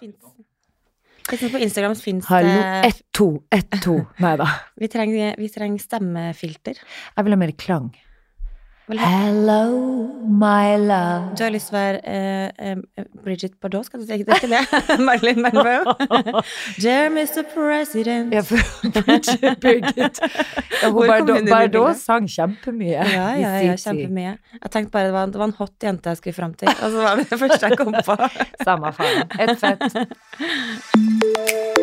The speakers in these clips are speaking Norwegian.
Fins Liksom på Instagram fins Hallo, det ett, to, ett, to. Nei da. vi trenger, vi trenger stemmefilter. Jeg vil ha mer klang. Ha- Hello, my love. Du har lyst til å være eh, eh, Bridget Bardot, skal du si? Det er det? Marilyn Monroe. Dear Mr. President. Ja, for Bridget. Ja, Bardot, Bardot sang kjempemye. Ja, ja, ja, kjempemye. Jeg tenkte bare det var, det var en hot jente jeg skulle fram til, og så var det det første jeg kom på. Samme faen. Et fett.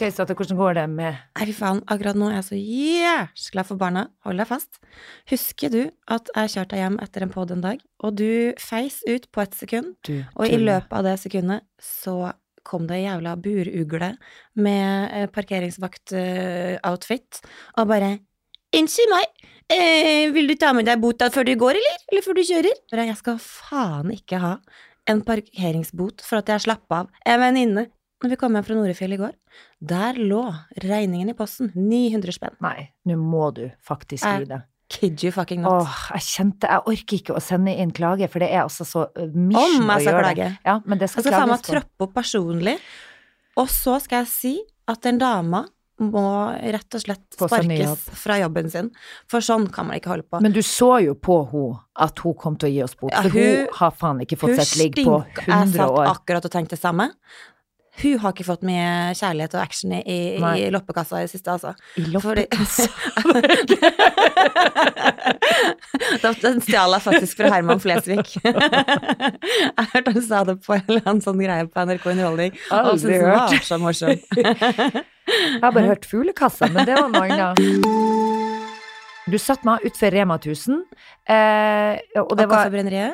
Ok, hvordan går det med Nei, faen, akkurat nå er jeg så jæskla forbanna. Hold deg fast. Husker du at jeg kjørte deg hjem etter en pod en dag, og du feis ut på et sekund, du? og i løpet av det sekundet så kom det ei jævla burugle med eh, parkeringsvakt-outfit, og bare Unnskyld meg, eh, vil du ta med deg bota før du går, eller? Eller før du kjører? Jeg skal faen ikke ha en parkeringsbot for at jeg slapp av en venninne. Når vi kom hjem fra Norefjell i går, der lå regningen i posten. 900 spenn. Nei, nå må du faktisk gi det. Kid you fucking not. Åh, jeg kjente Jeg orker ikke å sende inn klage, for det er altså så uh, mission Om å jeg skal gjøre klage. det. Ja, men det skal, Jeg skal faen meg troppe opp personlig, og så skal jeg si at en dame må rett og slett sparkes fra jobben sin. For sånn kan man ikke holde på. Men du så jo på henne at hun kom til å gi oss bot, Ja, for hun, hun- har faen ikke fått sett ligg på stinker. Jeg 100 satt akkurat og tenkte det samme. Hun har ikke fått mye kjærlighet og action i, i, loppekassa i det siste, altså. I loppekassa. Den stjal jeg faktisk fra Herman Flesvig. Jeg hørte han sa det på en eller annen sånn greie på NRK Underholdning, Aldri hørt. var så morsom. Jeg har bare hørt fuglekassa, men det var noe annet. Du satt meg utfor Rema 1000, eh, og det var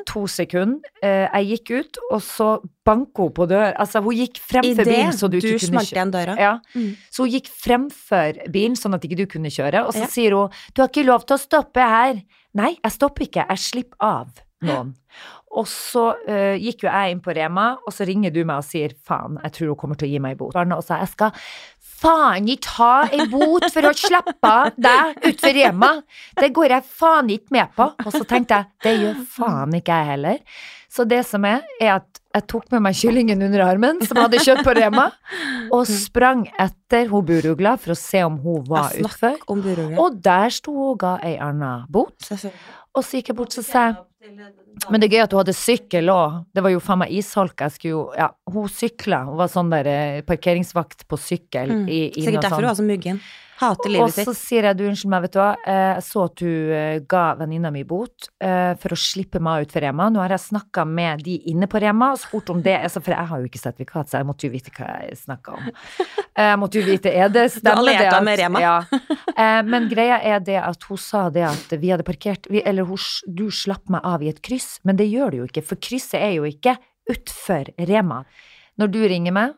to sekunder. Eh, jeg gikk ut, og så banka hun på dør. Altså, hun gikk fremfor bilen, så du du ikke kunne kjøre. Ja. Mm. Så hun gikk fremfor bilen, sånn at ikke du kunne kjøre, og så Ja. sier hun 'du har ikke lov til å stoppe her'. Nei, jeg stopper ikke, jeg slipper av noen. Og så uh, gikk jo jeg inn på Rema, og så ringer du meg og sier 'faen, jeg tror hun kommer til å gi meg bot'. Og så jeg skal faen ikke ha ei bot for å slappe deg utfor Rema. Det går jeg faen ikke med på. Og så tenkte jeg, det gjør faen ikke jeg heller. Så det som er, er at jeg tok med meg kyllingen under armen, som hadde kjøtt på Rema, og sprang etter hun burugla for å se om hun var Jeg utfor. Og der sto hun og ga ei anna bot. Og så gikk jeg bort og sa Men det er gøy at hun hadde sykkel òg. Det var jo faen meg isholk. Jeg skulle jo Ja, hun sykla. Hun var sånn der eh, parkeringsvakt på sykkel Mm. i, i Sikkert derfor hun var så muggen. Hater og så sier jeg du, unnskyld meg, vet du hva, eh, jeg så at du eh, ga venninna mi bot eh, for å slippe meg ut for Rema. Nå har jeg snakka med de inne på Rema og spurt om det, altså, for jeg har jo ikke sertifikat, så jeg måtte jo vite hva jeg snakka om. Eh, Jeg måtte jo vite, er det stemmer det at- med Rema. Ja. Eh, Men greia er det at hun sa det at vi hadde parkert, eller du slapp meg av i et kryss, men det gjør du jo ikke, for krysset er jo ikke utfor Rema. Når du ringer meg,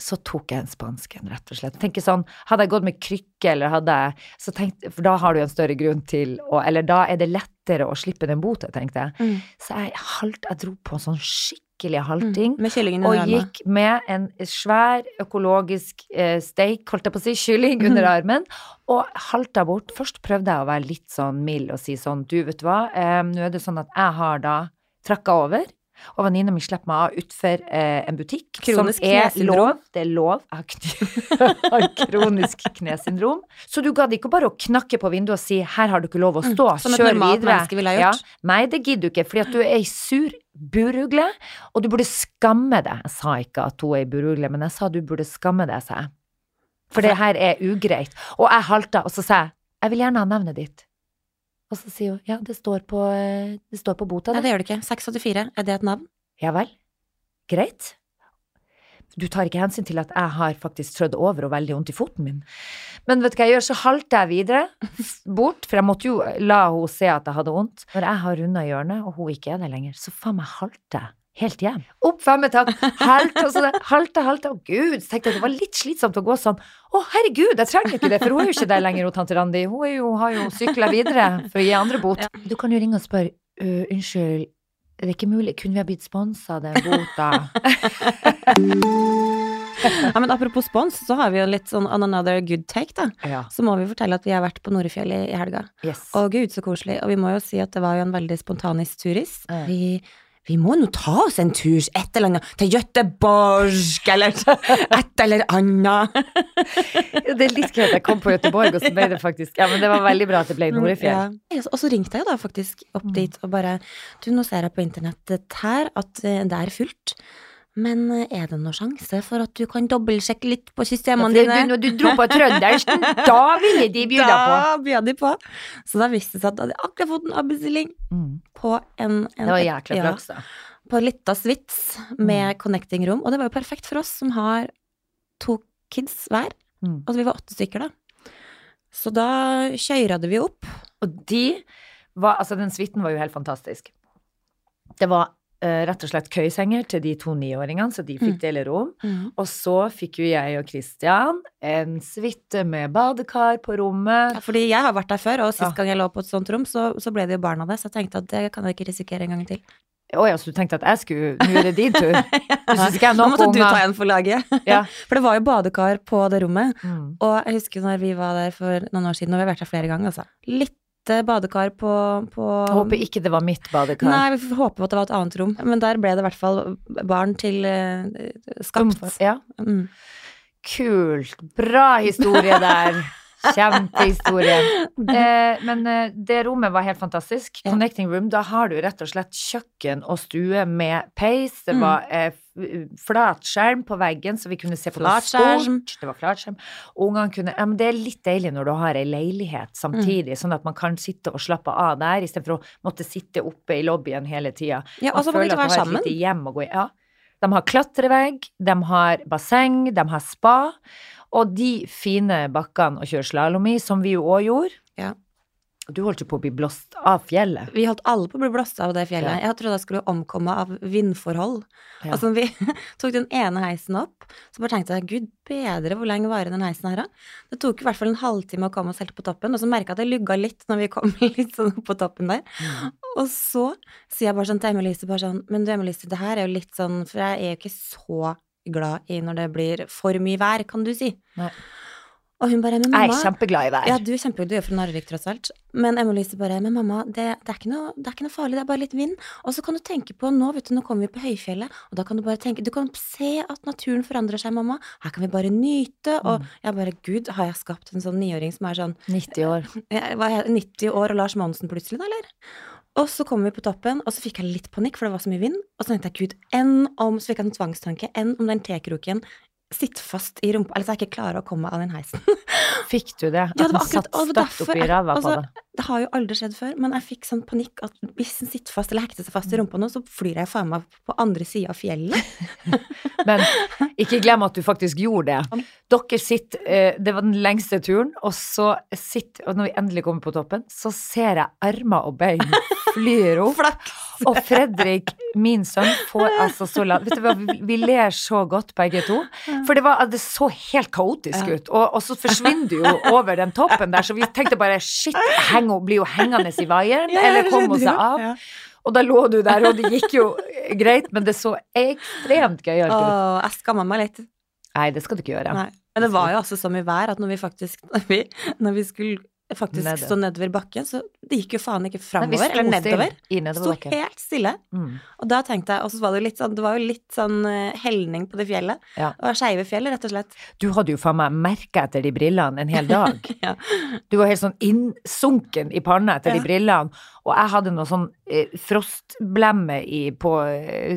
så tok jeg en spansken, rett og slett. Tenker sånn, Hadde jeg gått med krykke, eller hadde jeg så tenkte, For da har du en større grunn til å Eller da er det lettere å slippe den bota, tenkte jeg. Mm. Så jeg, halt, jeg dro på en sånn skikkelig halting. Kyllingen Og gikk med en svær økologisk eh, steik, holdt jeg på å si, kylling under armen, og halta bort. Først prøvde jeg å være litt sånn mild og si sånn, du vet hva, eh, nå er det sånn at jeg har da trakka over, og venninna mi slipper meg av utfor eh, en butikk Kronisk som er lov. Det er lov. Jeg har kronisk knesyndrom. Så du gadd ikke bare å knakke på vinduet og si 'her har du ikke lov å stå', Mm, som et kjør normalt videre. menneske ville ha gjort. Ja. Nei, det gidder du ikke, fordi at du er ei sur burugle, og du burde skamme deg. Jeg sa ikke at hun er ei burugle, men jeg sa du burde skamme deg, sa jeg. For det her er ugreit. Og jeg halta, og så sa jeg jeg vil gjerne ha navnet ditt. Og så sier hun ja, det står på, eh, det står på bota. Nei, Det. det gjør det ikke. 684, er det et navn? Ja vel. Greit. Du tar ikke hensyn til at jeg har faktisk trødd over og veldig vondt i foten min. Men vet du hva jeg gjør, så halter jeg videre bort, for jeg måtte jo la henne se at jeg hadde vondt. Når jeg har runda hjørnet, og hun ikke er der lenger, så faen meg halter jeg helt hjem. Opp fem etasjer, halt, og så halte, halte, å gud, så tenkte jeg det var litt slitsomt å gå sånn. Å herregud, jeg trenger ikke det, for hun er jo ikke der lenger, hun tante Randi. Hun er jo, har jo sykla videre for å gi andre bot. Du kan jo ringe og spørre, uh, unnskyld, er det ikke mulig, kunne vi ha blitt sponsa den bota? Ja, men apropos spons, så har vi jo litt sånn on another good take, da. Ja. Så må vi fortelle at vi har vært på Norefjell i, i helga. Yes. Og gud, så koselig. Og vi må jo si at det var jo en veldig spontanis turis. Mm. Vi, vi må nå ta oss en tur et eller annet til Göteborg, eller et eller annet. Det er litt gøy at jeg kom på Göteborg, og så ble det faktisk Ja, men det var veldig bra at det ble Norefjell. Ja. Og så ringte jeg jo da faktisk opp Mm. dit og bare Du, nå ser jeg på internettet her at eh, det er fullt. Men eh, er det noen sjanse for at du kan dobbeltsjekke litt på systemene dine? Når du dro på trøndersken, da ville de bjuda på. Da bjöd de på. Så da viste det seg at jeg hadde akkurat fått en avbestilling Mm. på en, en Det var jækla ja, flaks, da. På lita Switz med connecting room. Og det var jo perfekt for oss som har to kids hver. Mm. Altså vi var åtte stykker da. Så da kjørte vi opp. Og de var Altså, den suiten var jo helt fantastisk. Det var rett og slett køysenger til de to niåringene, så de fikk Mm. dele rom. Og så fikk jo jeg og Christian en suite med badekar på rommet. Ja, fordi jeg har vært der før, og sist Ja. gang jeg lå på et sånt rom, så, så ble det jo barn av det. Så jeg tenkte at det kan jeg ikke risikere en gang til. Å ja, så du tenkte at jeg skulle Nå er det din tur? Du ikke jeg Nå måtte du ta en for laget. Ja. For det var jo badekar på det rommet. Mm. Og jeg husker når vi var der for noen år siden, og vi har vært der flere ganger, altså. Litt eh, badekar på, på Jeg håper ikke det var mitt badekar. Nei, vi får håpe at det var et annet rom. Men der ble det i hvert fall barn til eh, skapt. Ja. Mm. Kult. Bra historie der. Kjempehistorie. Eh, men eh, det rommet var helt fantastisk. Connecting room, da har du rett og slett kjøkken og stue med peis. Det Mm. var eh, flatskjerm på veggen, så vi kunne se på noe sport. Det var flatskjerm. Ungene kunne ja, men Det er litt deilig når du har ei leilighet samtidig, sånn at man kan sitte og slappe av der, istedenfor å måtte sitte oppe i lobbyen hele tida. Ja, og så må vi ikke være et sammen. lite hjem å gå i. Ja. De har klatrevegg, de har basseng, de har spa. Og de fine bakkene å kjøre slalåm i, som vi jo òg gjorde. Ja. Du holdt jo på å bli blåst av fjellet. Vi holdt alle på å bli blåst av det fjellet. Ja. Jeg trodde jeg skulle omkomme av vindforhold. Ja. Altså, vi tok den ene heisen opp, så bare tenkte jeg gud bedre, hvor lenge varer den heisen her, da? Det tok i hvert fall en halvtime å komme oss helt på toppen, og så merka jeg at det lugga litt når vi kom litt sånn opp på toppen der. Mm. Og så sier jeg bare sånn til Emilise, bare sånn, men du Emilise, det her er jo litt sånn, for jeg er jo ikke så glad i når det blir for mye vær, kan du si. Nei. Og hun bare, men Jeg er kjempeglad i deg. ja, du er kjempeglad. du er fra Narvik tross alt. Men Emma-Lise bare Men mamma, det, det, er ikke noe, det er ikke noe farlig, det er bare litt vind. Og så kan du tenke på nå, vet du, nå kommer vi på høyfjellet, og da kan du bare tenke Du kan se at naturen forandrer seg, mamma. Her kan vi bare nyte. Og Mm. jeg bare Gud, har jeg skapt en sånn niåring som er sånn 90 år. jeg var helt 90 år og Lars Monsen plutselig, da, eller? Og så kom vi på toppen, og så fikk jeg litt panikk, for det var så mye vind. Og så tenkte jeg, gud, enn om Så fikk jeg en tvangstanke. Enn om den tekroken sitter fast i rumpa, eller så jeg ikke klarer å komme av den heisen. Fikk du det? At Ja, det var satt akkurat- og det støtt oppi ræva på altså, det? Det har jo aldri skjedd før, men jeg fikk sånn panikk at hvis den sitter fast eller hekter seg fast i rumpa nå, så flyr jeg faen meg på andre sida av fjellet. Men ikke glem at du faktisk gjorde det. Dere sitter eh, Det var den lengste turen, og så sitter Og når vi endelig kommer på toppen, så ser jeg armer og bein flyr opp. Og Fredrik, min sønn, får altså så langt Vet du hva, vi, vi ler så godt begge to. For det, var, det så helt kaotisk ut. Og, og så forsvinner du jo over den toppen der, så vi tenkte bare shit, heng, hun blir jo hengende i vaieren, eller kommer seg av? Ja. Og da lå du der, og det gikk jo greit, men det så ekstremt gøyalt ut. Åh, jeg skamma meg litt. Nei, det skal du ikke gjøre. Nei. Men det var jo altså så mye vær at når vi faktisk Når vi, når vi skulle faktisk Nedover. stå nedover bakken, så det gikk jo faen ikke framover eller nedover. Sto helt stille. Mm. Og da tenkte jeg Og så var det jo litt sånn Det var jo litt sånn eh, helning på det fjellet. Ja. Var skeive fjell, rett og slett. Du hadde jo faen meg merka etter de brillene en hel dag. Ja. Du var helt sånn innsunken i panna etter Ja. de brillene, og jeg hadde noe sånn eh, frostblemme i, på eh,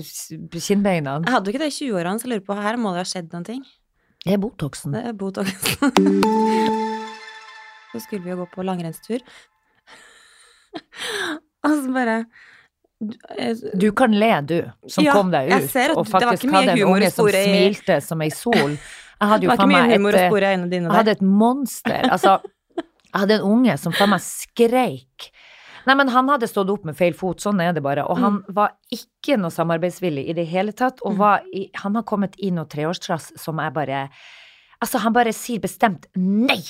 kinnbeina. Jeg hadde jo ikke det i 20-årene, så jeg lurer på her må det ha skjedd noen ting. Det er Botoxen. Det er Botox. så skulle vi jo gå på langrennstur. Og så bare du- jeg, Du kan le, du, som Ja, kom deg ut, at og faktisk hadde en unge som i- smilte som ei sol. Jeg hadde jo faen meg et, Jeg hadde et monster. Altså, jeg hadde en unge som faen meg skreik. Nei, men han hadde stått opp med feil fot, sånn er det bare. Og han var ikke noe samarbeidsvillig i det hele tatt. Og Mm. var i, han har kommet i noe treårstrass som jeg bare Altså, han bare sier bestemt nei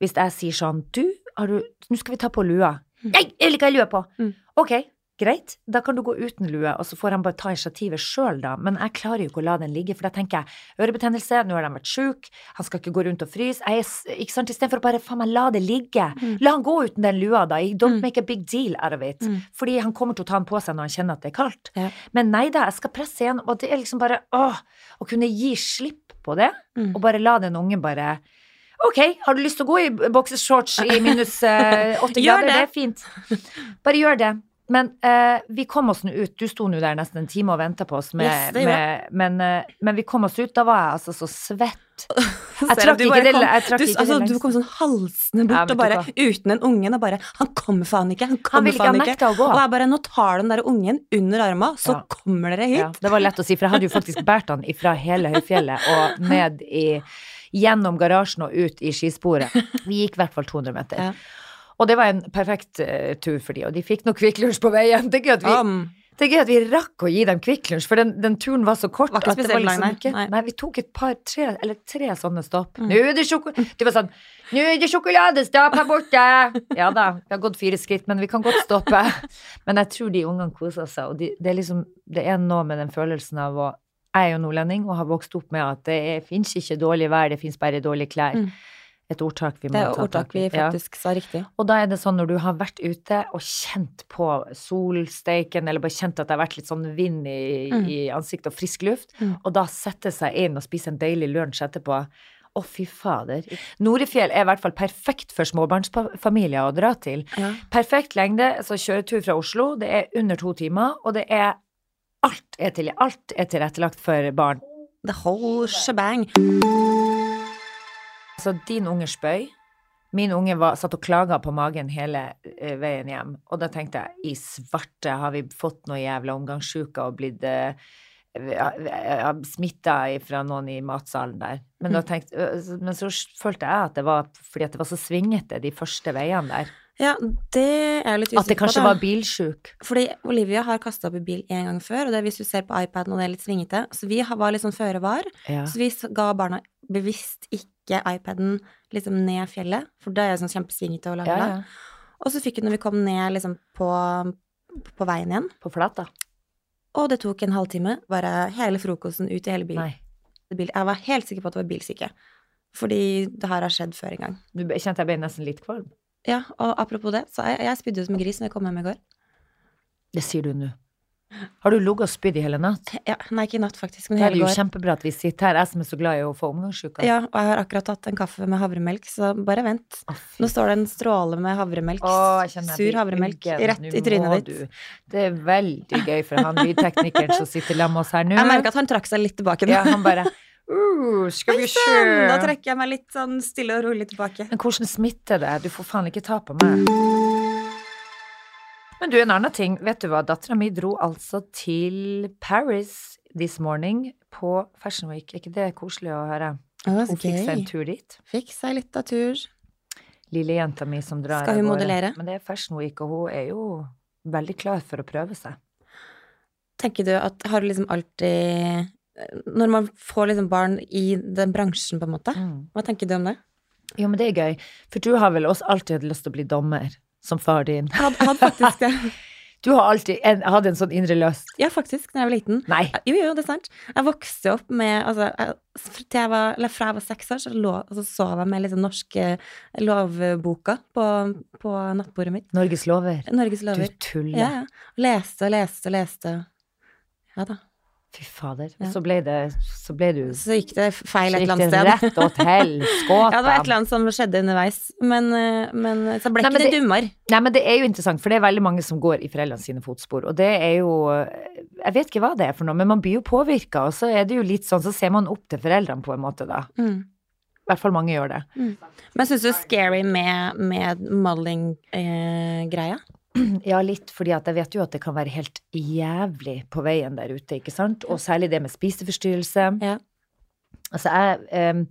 hvis jeg sier sånn Du, har du Nå skal vi ta på lua. Mm. Nei, jeg vil ikke ha lue på. Mm. Ok, greit, da kan du gå uten lue, og så får han bare ta initiativet sjøl, da. Men jeg klarer jo ikke å la den ligge, for da tenker jeg ørebetennelse, nå har de vært sjuk, han skal ikke gå rundt og fryse. Jeg er, ikke sant, istedenfor å bare faen meg la det ligge. Mm. La han gå uten den lua, da. Don't Mm. make a big deal out of it. Mm. Fordi han kommer til å ta den på seg når han kjenner at det er kaldt. Ja. Men nei da, jeg skal presse igjen, og det er liksom bare åh, å kunne gi slipp på det, Mm. og bare la den ungen bare Ok, har du lyst til å gå i boksershorts i minus eh, åtte grader? Det. det. er fint. Bare gjør det. Men uh, vi kom oss nå ut. Du sto nå der nesten en time og venta på oss, med, Yes, med, men, uh, men vi kom oss ut. Da var jeg altså så svett. Jeg trakk ikke bare det kom- du, altså, du kom sånn halsende bort og bare uten en ungen og bare Han kommer faen ikke! Han kommer han faen ikke! Og jeg bare Nå tar du den der ungen under arma, så Ja. kommer dere hit! Ja, det var lett å si, for jeg hadde jo faktisk båret han ifra hele høyfjellet og ned i Gjennom garasjen og ut i skisporet. Vi gikk i hvert fall 200 meter. Ja. Og det var en perfekt uh, tur for de, og de fikk noe Kvikk Lunsj på veien. Det gøy at vi, Um, det er gøy at vi rakk å gi dem Kvikk Lunsj, for den, den turen var så kort. Var ikke spesielt liksom nei. Nei. nei, vi tok et par, tre, eller tre sånne stopp. Mm. Nå er det sjokolade Det var sånn Nå er det sjokoladestopp her borte! Ja da, vi har gått fire skritt, men vi kan godt stoppe. Men jeg tror de ungene koser seg, og de, det er liksom Det er noe med den følelsen av å Jeg er jo nordlending og har vokst opp med at det fins ikke dårlig vær, det fins bare dårlige klær. Mm. Et ordtak vi må det er ordtak vi faktisk Ja. sa riktig. Og da er det sånn når du har vært ute og kjent på solsteiken, eller bare kjent at det har vært litt sånn vind i, Mm. i ansiktet og frisk luft, Mm. og da sette seg inn og spise en deilig lunsj etterpå. Å, fy fader. Norefjell er i hvert fall perfekt for småbarnsfamilier å dra til. Ja. Perfekt lengde, så kjøretur fra Oslo, det er under to timer, og det er Alt er, til, alt er tilrettelagt for barn. The whole shebang. Så din unge spøy. Min unge var, satt og klaga på magen hele eh, veien hjem. Og da tenkte jeg, i svarte, har vi fått noe jævla omgangssjuke og blitt eh, smitta fra noen i matsalen der. Men, da tenkte, men så følte jeg at det var fordi at det var så svingete de første veiene der. Ja, det er jeg litt usikker på. At det kanskje da. var bilsjuk. Fordi Olivia har kasta opp i bil en gang før, og det er hvis du ser på iPaden og det er litt svingete. Så vi var litt sånn føre var. Ja. Så vi ga barna bevisst ikke iPaden liksom ned fjellet, for det er jo sånn kjempesvingete å lage Ja, ja. Og så fikk hun når vi kom ned liksom på, på veien igjen, På flat, da. og det tok en halvtime, bare hele frokosten ut i hele bilen. Nei. Jeg var helt sikker på at det var bilsyke. Fordi det her har skjedd før en gang. Du kjente jeg ble nesten litt kvalm. Ja, og apropos det, så jeg, jeg spydde ut som en gris når jeg kom hjem i går. Det sier du nå. Har du ligget og spydd i hele natt? Ja, nei, ikke i natt faktisk, men Det er jo kjempebra at vi sitter her, jeg som er så glad i å få omgangsuka. Ja, og jeg har akkurat tatt en kaffe med havremelk, så bare vent. Å, Nå står det en stråle med havremelk, Å, jeg kjenner jeg sur havremelk, rett i trynet ditt. Det er veldig gøy for han lydteknikeren som sitter sammen med oss her nå. Jeg merker at han trakk seg litt tilbake nå. Ja, han bare uh, Skal vi se Da trekker jeg meg litt sånn stille og rolig tilbake. Men hvordan smitter det? Du får faen ikke ta på meg. Men du, en annen ting. Vet du hva? Dattera mi dro altså til Paris this morning på Fashion Week. Er ikke det koselig å høre? Å, Hun fikk seg en tur dit. Fikk seg litt av tur. Lille jenta mi som drar Skal hun modellere? Men det er Fashion Week, og hun er jo veldig klar for å prøve seg. Tenker du at har du liksom alltid Når man får liksom barn i den bransjen, på en måte, hva tenker du om det? Jo, men det er gøy, for du har vel også alltid hatt lyst til å bli dommer, som far din. Hadde, hadde faktisk det. Du har alltid en, hatt en sånn indre lyst. Ja, faktisk, da jeg var liten. Nei. Jo, jo, det er sant. Jeg vokste opp med altså, jeg- jeg var, eller Fra jeg var seks år, så lå, altså, sov jeg med liksom norske lovboka på, på nattbordet mitt. Norges lover. Norges Du lover. tuller. Ja, ja. Leste og leste og leste. Ja da. Fy fader. Ja. Så ble det Så ble du Så gikk det feil et eller annet sted. rett og til skåta. Ja, det var et eller annet som skjedde underveis, men, eh, men så ble Nei, ikke det, det- dummere. Nei, men det er jo interessant, for det er veldig mange som går i foreldrene sine fotspor, og det er jo Jeg vet ikke hva det er for noe, men man blir jo påvirka, og så er det jo litt sånn, så ser man opp til foreldrene på en måte, da. Mm. I hvert fall mange gjør det. Men syns du scary med, med modeling-greia? Ja, litt, fordi at jeg vet jo at det kan være helt jævlig på veien der ute, ikke sant? Og særlig det med spiseforstyrrelse. Ja. Altså, jeg um,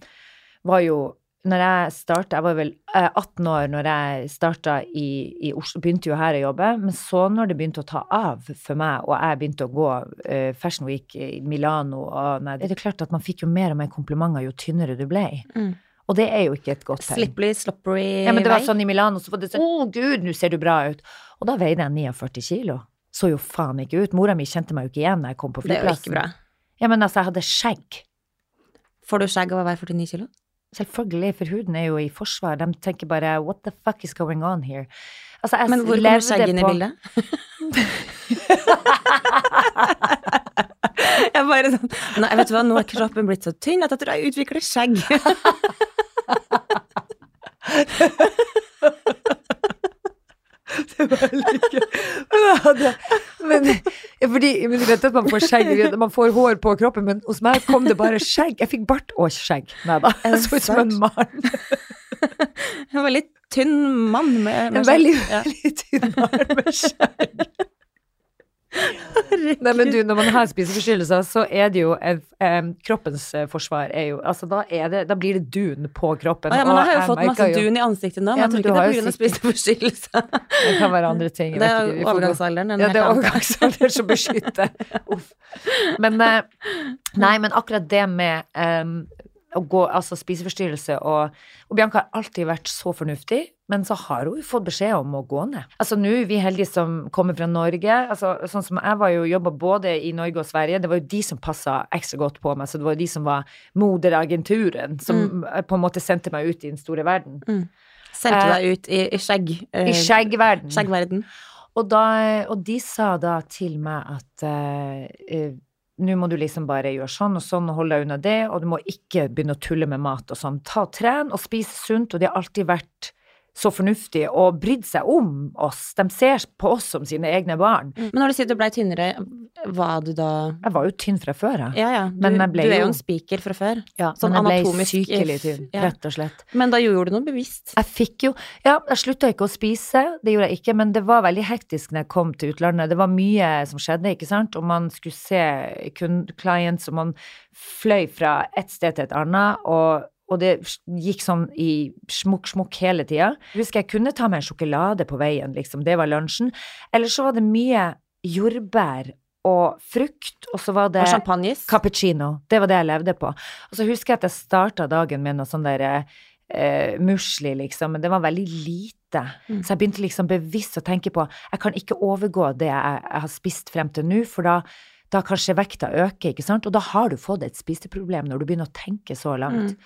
var jo når jeg starta, jeg var vel eh, 18 år når jeg starta i, i Oslo, begynte jo her å jobbe, men så når det begynte å ta av for meg, og jeg begynte å gå uh, Fashion Week i Milano, og nei, det er klart at man fikk jo mer og mer komplimenter jo tynnere du ble. Mm. Og det er jo ikke et godt tegn. Slippery, sloppery Ja, men det var sånn i Milano, så var det sånn Å, gud, nå ser du bra ut. Og da veide jeg 49 kilo. så jo faen ikke ut. Mora mi kjente meg jo ikke igjen da jeg kom på Det er jo ikke bra. Ja, men altså, jeg hadde skjegg. Får du skjegg av å være 49 kilo? Selvfølgelig, for huden er jo i forsvar. De tenker bare 'what the fuck is going on here'? Altså, jeg Men hvor kommer skjegget inn i bildet? jeg bare sånn Nei, vet du hva, nå er kroppen blitt så tynn at jeg tror jeg utvikler skjegg. Det var like Men, fordi, men du vet at man får skjegg, man får hår på kroppen, men hos meg kom det bare skjegg. Jeg fikk bart og skjegg. Nei da. Jeg så ut som en mann. En veldig tynn mann med, med veldig, En veldig, veldig tynn mann med skjegg. Nei, men du, når man har spiseforstyrrelser, så er det jo en, em, Kroppens eh, forsvar er jo Altså, da, er det, da blir det dun på kroppen. Ah, ja, men jeg har jo fått masse jo- dun i ansiktet nå, men Ja, jeg tror ikke det er pga. sikkert- spiseforstyrrelse. Det kan være andre ting. Det er overgangsalderen. Ja, det er overgangsalderen som beskytter. Uff. Men eh, Nei, men akkurat det med å gå, altså spiseforstyrrelse og, og Bianca har alltid vært så fornuftig, men så har hun fått beskjed om å gå ned. Altså nå er vi heldige som kommer fra Norge. altså Sånn som jeg var jo jobba både i Norge og Sverige, det var jo de som passa ekstra godt på meg, så det var jo de som var moderagenturen, som mm. på en måte sendte meg ut i den store verden. Sendte Eh, deg ut i, i skjegg. eh, I skjeggverden. Skjeggverden. Og, da, og de sa da til meg at eh, eh, nå må du liksom bare gjøre sånn og sånn og holde deg unna det, og du må ikke begynne å tulle med mat og sånn. Ta tren og spis sunt, og det har alltid vært så fornuftige og brydd seg om oss. De ser på oss som sine egne barn. Men når du sier du blei tynnere, var du da Jeg var jo tynn fra før, jeg. Ja ja, du, Men jeg ble du er jo en spiker fra før. Ja, Sånn men jeg ble sykelig tynn, ja. rett og slett. Men da gjorde du noe bevisst. Jeg fikk jo Ja, jeg slutta ikke å spise, det gjorde jeg ikke, men det var veldig hektisk når jeg kom til utlandet. Det var mye som skjedde, ikke sant, og man skulle se clients, og man fløy fra et sted til et annet, og, og det gikk sånn i smukk, smukk hele tida. Husker jeg kunne ta meg en sjokolade på veien, liksom, det var lunsjen. Eller så var det mye jordbær og frukt, og så var det. Cappuccino. Det var det jeg levde på. Og så husker jeg at jeg starta dagen med noe sånn der eh, musli, liksom, men det var veldig lite. Mm. Så jeg begynte liksom bevisst å tenke på jeg kan ikke overgå det jeg, jeg har spist frem til nå, for da, da kanskje vekta øker, ikke sant? Og da har du fått et spiseproblem når du begynner å tenke så langt.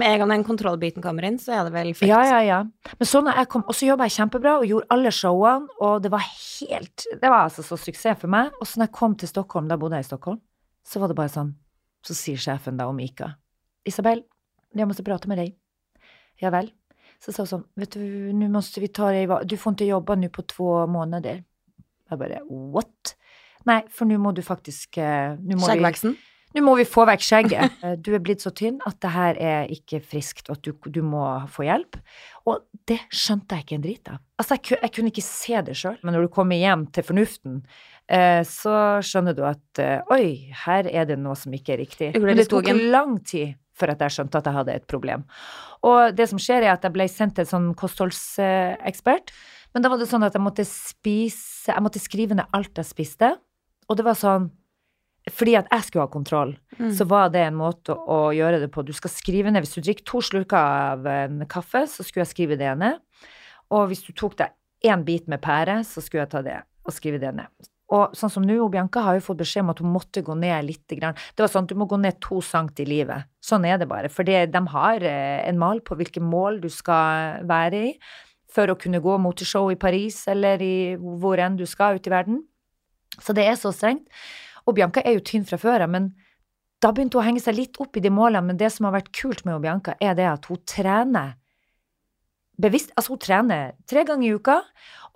Med en gang den kontrollbiten kommer inn, så er det vel fekt. Ja, ja, ja. Men så når jeg kom, og så jobba jeg kjempebra og gjorde alle showene, og det var helt Det var altså så suksess for meg. Og så når jeg kom til Stockholm, da bodde jeg i Stockholm, så var det bare sånn Så sier sjefen da om Ika Isabel, jeg måtte prate med deg. Ja vel. Så sa hun sånn, vet du, nå må vi ta deg, du får ikke jobbe nå på to måneder. Jeg bare, what? Nei, for nå må du faktisk eh, Skjeggveksten. nå må vi få vekk skjegget. Eh, Du er blitt så tynn at det her er ikke friskt, og at du, du må få hjelp. Og det skjønte jeg ikke en drit av. Altså, jeg, jeg kunne ikke se det sjøl. Men når du kommer hjem til fornuften, eh, så skjønner du at eh, oi, her er det noe som ikke er riktig. Men det tok en lang tid før at jeg skjønte at jeg hadde et problem. Og det som skjer, er at jeg ble sendt til en sånn kostholdsekspert. Men da var det sånn at jeg måtte spise Jeg måtte skrive ned alt jeg spiste. Og det var sånn Fordi at jeg skulle ha kontroll, Mm. så var det en måte å, gjøre det på. Du skal skrive ned Hvis du drikker to slurker av en kaffe, så skulle jeg skrive det ned. Og hvis du tok deg én bit med pære, så skulle jeg ta det og skrive det ned. Og sånn som nå, Bianca har jo fått beskjed om at hun måtte gå ned litt. grann. Det var sånn du må gå ned to cent i livet. Sånn er det bare. For de har eh, en mal på hvilke mål du skal være i for å kunne gå moteshow i Paris eller i hvor enn du skal ut i verden. Så det er så strengt. Og Bianca er jo tynn fra før av, men da begynte hun å henge seg litt opp i de målene. Men det som har vært kult med Bianca, er det at hun trener bevisst. Altså, hun trener tre ganger i uka,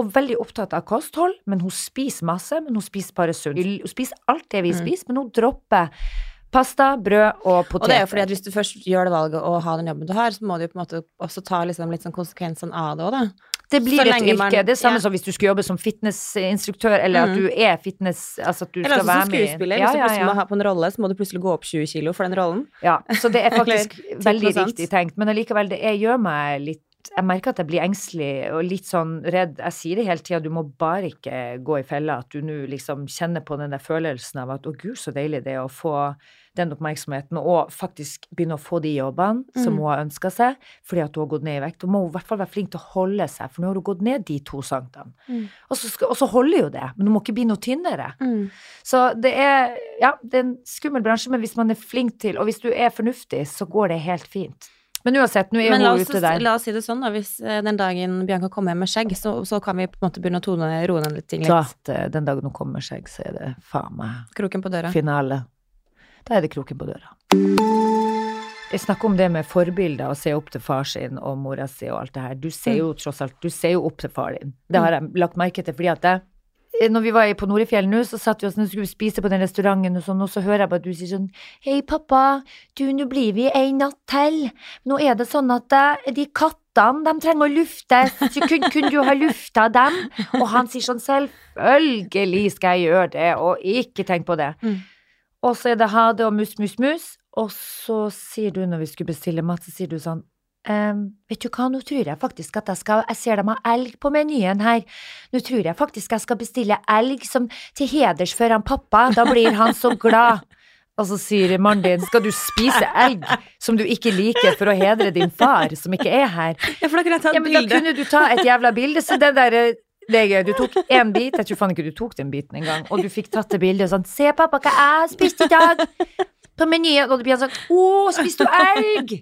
og veldig opptatt av kosthold. Men hun spiser masse, men hun spiser bare sunt. Hun spiser alt det vi Mm. spiser, men hun dropper pasta, brød og poteter. Og det er jo fordi at hvis du først gjør det valget å ha den jobben du har, så må du jo på en måte også ta liksom litt sånn konsekvensene av det òg, da. Det blir et yrke. man- det er samme ja. som hvis du skulle jobbe som fitnessinstruktør, eller Mm. at du er fitness Altså at du Eller skal som være med i- skuespiller. Ja, Hvis du plutselig må ha på en rolle, så må du plutselig gå opp 20 kilo for den rollen. Ja, så det er faktisk veldig riktig tenkt. Men allikevel, det er, gjør meg litt jeg merker at jeg blir engstelig og litt sånn redd. Jeg sier det hele tida, du må bare ikke gå i fella. At du nå liksom kjenner på den der følelsen av at å gud, så deilig det er å få den oppmerksomheten, og faktisk begynne å få de jobbene som Mm. hun har ønska seg, fordi at hun har gått ned i vekt. Da må hun i hvert fall være flink til å holde seg, for nå har hun gått ned de to centimeterne. Mm. Og, og så holder jo det, men hun må ikke bli noe tynnere. Mm. Så det er, ja, det er en skummel bransje, men hvis man er flink til, og hvis du er fornuftig, så går det helt fint. Men uansett, nå er hun ute der. la oss si det sånn, da. Hvis eh, den dagen Bianca kommer hjem med skjegg, så, så kan vi på en måte begynne å tone, roe ned litt ting litt. Så eh, den dagen hun kommer med skjegg, så er det faen meg Kroken på døra. finale. Da er det kroken på døra. Jeg snakker om det med forbilder, å se opp til far sin og mora si og alt det her. Du ser jo tross alt, du ser jo opp til far din. Det har jeg lagt merke til, fordi at jeg når vi var på Norefjell nå, så satt vi oss, og skulle spise på den restauranten, og sånn, og så hører jeg bare at du sier sånn Hei, pappa, du, nå blir vi en natt til. Nå er det sånn at eh, de kattene, de trenger å luftes. Så kunne, kun du ha lufta dem? Og han sier sånn Selvfølgelig skal jeg gjøre det, og ikke tenk på det. Mm. Og så er det ha det og mus, mus, mus. Og så sier du, når vi skulle bestille mat, så sier du sånn «Ehm, vet du hva, nå tror jeg faktisk at jeg skal Jeg ser de har elg på menyen her. Nå tror jeg faktisk jeg skal bestille elg som til heders for han pappa. Da blir han så glad. Og så sier mannen din, skal du spise elg som du ikke liker for å hedre din far, som ikke er her? Ja, for da kunne jeg ta et Ja, bilde. men da kunne du ta et jævla bilde, så det der det er gøy. Du tok én bit, jeg tror faen ikke du tok den biten engang, og du fikk tatt det bildet og sånn Se, pappa, hva jeg har spist i dag på menyen. Og det blir sånn Å, spiste du elg?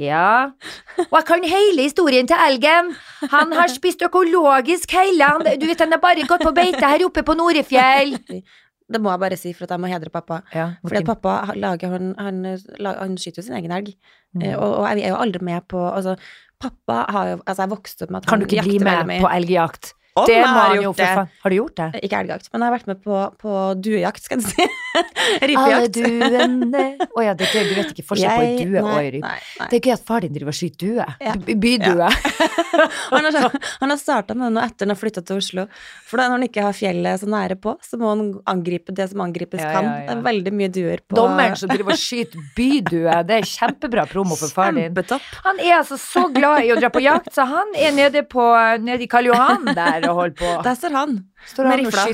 Ja. Og jeg kan hele historien til elgen. Han har spist økologisk hele. Han, du vet, han har bare gått på beite her oppe på Norefjell. Det må jeg bare si for at jeg må hedre pappa. Ja, Fordi pappa har- lager, han, han, han skyter jo sin egen elg. Mm. Eh, Og, og jeg er jo aldri med på Altså, pappa har jo Altså, jeg vokste opp med at Kan du ikke bli med på elgjakt? Om Det må har han gjort det. Har du gjort det? Ikke elgjakt, men jeg har vært med på, på duejakt, skal jeg si. Alle duene Å ja, det er. Du vet ikke forskjell på due og ei. Det er gøy at far din driver og skyter due. Ja. Bydue. Han har, han har starta med det nå etter han har flytta til Oslo. For da når han ikke har fjellet så nære på, så må han angripe det som angripes Ja, kan. ja, ja. Det er veldig mye duer på Dommeren som driver og skyter bydue. Det er kjempebra promo for far din. Kjempetopp. Han er altså så glad i å dra på jakt, så han er nede, på, nede i Karl Johan der og holder på. Der står han. Står med rifla.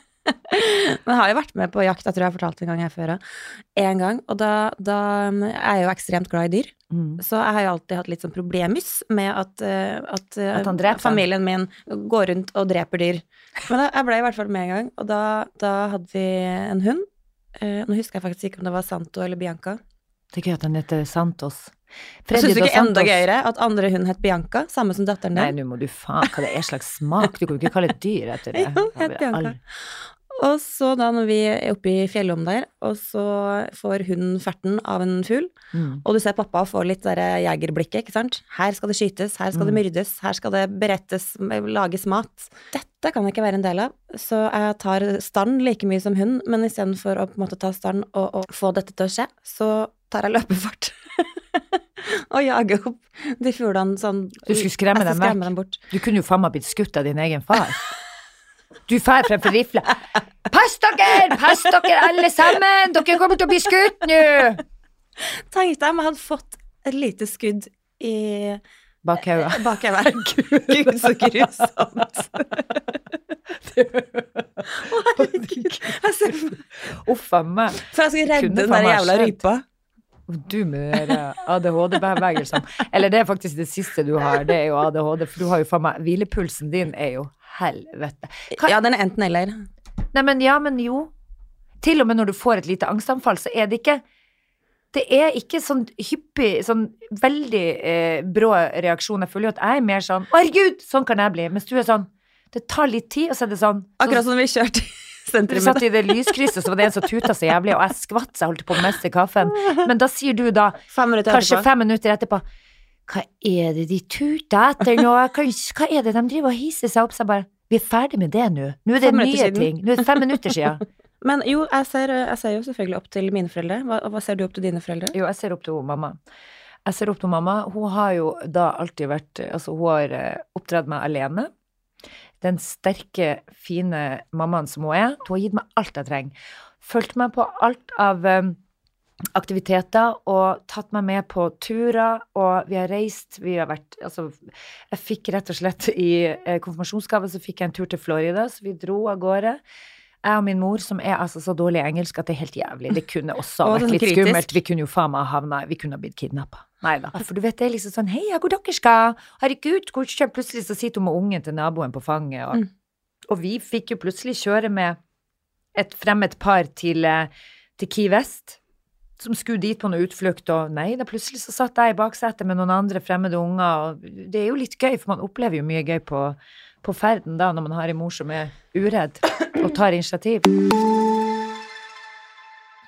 Men jeg har jo vært med på jakt, jeg tror jeg har fortalt en gang her før. En gang. Og da, da er jeg jo ekstremt glad i dyr. Mm. Så jeg har jo alltid hatt litt sånn problemus med at, eh, at, eh, At familien min går rundt og dreper dyr. Men da- jeg ble i hvert fall med en gang, og da, da hadde vi en hund. Eh, nå husker jeg faktisk ikke om det var Santo eller Bianca. Det er gøy at han heter Santos. Jeg Freddy syns ikke enda gøyere at andre hund het Bianca, samme som datteren din? Nei, nå må du faen Hva det er slags smak? Du kan jo ikke kalle et dyr etter det. Jo, het Bianca. Og så da når vi er oppe i fjellom der, og så får hunden ferten av en fugl, Mm. og du ser pappa få litt derre der jegerblikket, ikke sant. Her skal det skytes, her skal det Mm. myrdes, her skal det berettes, lages mat. Dette kan jeg ikke være en del av, så jeg tar stand like mye som hund, men istedenfor å på en måte ta stand og, og få dette til å skje, så tar jeg løpefart. og jage opp de fuglene sånn Du skulle skremme dem skremme dem bort. Du kunne jo faen meg blitt skutt av din egen far. Du drar fremfor rifla. Pass dere! Pass dere alle sammen! Dere kommer til å bli skutt nå! Tenk deg om jeg hadde fått et lite skudd i Bakhauga. bakhodet. Gud, så grusomt. Å, herregud. Jeg ser for meg Uff a meg. For jeg skal redde den der jævla rypa. Du med de ADHD-bevegelsene. Eller det er faktisk det siste du har, det er jo ADHD, for du har jo faen meg Hvilepulsen din er jo helvete. Hva- Ja, den er enten eller. Nei, men ja, men jo. Til og med når du får et lite angstanfall, så er det ikke Det er ikke sånn hyppig, sånn veldig eh, brå reaksjon. Jeg føler jo at jeg er mer sånn Å, herregud, sånn kan jeg bli. Mens du er sånn Det tar litt tid, og så er det sånn Akkurat som vi kjørte i Du satt i det lyskrysset, så var det en som tuta så jævlig, og jeg skvatt så jeg holdt på å miste kaffen. Men da sier du da, Fem kanskje etterpå. fem minutter etterpå Hva er det de tuter etter nå? Hva er det de driver og hisser seg opp? Så jeg bare Vi er ferdig med det nå. Nå er det Fem nye ting. Nå er det fem minutter siden. Men jo, jeg ser, jeg ser jo selvfølgelig opp til mine foreldre. Hva, hva ser du opp til dine foreldre? Jo, jeg ser opp til hun mamma. Jeg ser opp til mamma. Hun har jo da alltid vært Altså, hun har eh, oppdratt meg alene. Den sterke, fine mammaen som hun er. Hun har gitt meg alt jeg trenger. Fulgt meg på alt av eh, aktiviteter og tatt meg med på turer, og vi har reist, vi har vært Altså, jeg fikk rett og slett i eh, konfirmasjonsgave så fikk jeg en tur til Florida, så vi dro av gårde. Jeg og min mor, som er altså så dårlig i engelsk at det er helt jævlig. Det kunne også vært litt kritisk. skummelt. Vi kunne jo faen meg havna Vi kunne ha blitt kidnappa. Nei da. For du vet, det er liksom sånn Hei, hvor dere skal? Herregud, hvor kjører Plutselig så sitter hun med ungen til naboen på fanget, og, Mm. og vi fikk jo plutselig kjøre med et fremmed par til, eh, til Key West som skulle dit på noe utflukt, og nei, da plutselig så satt jeg i baksetet med noen andre fremmede unger, og det er jo litt gøy, for man opplever jo mye gøy på, på ferden da, når man har en mor som er uredd og tar initiativ.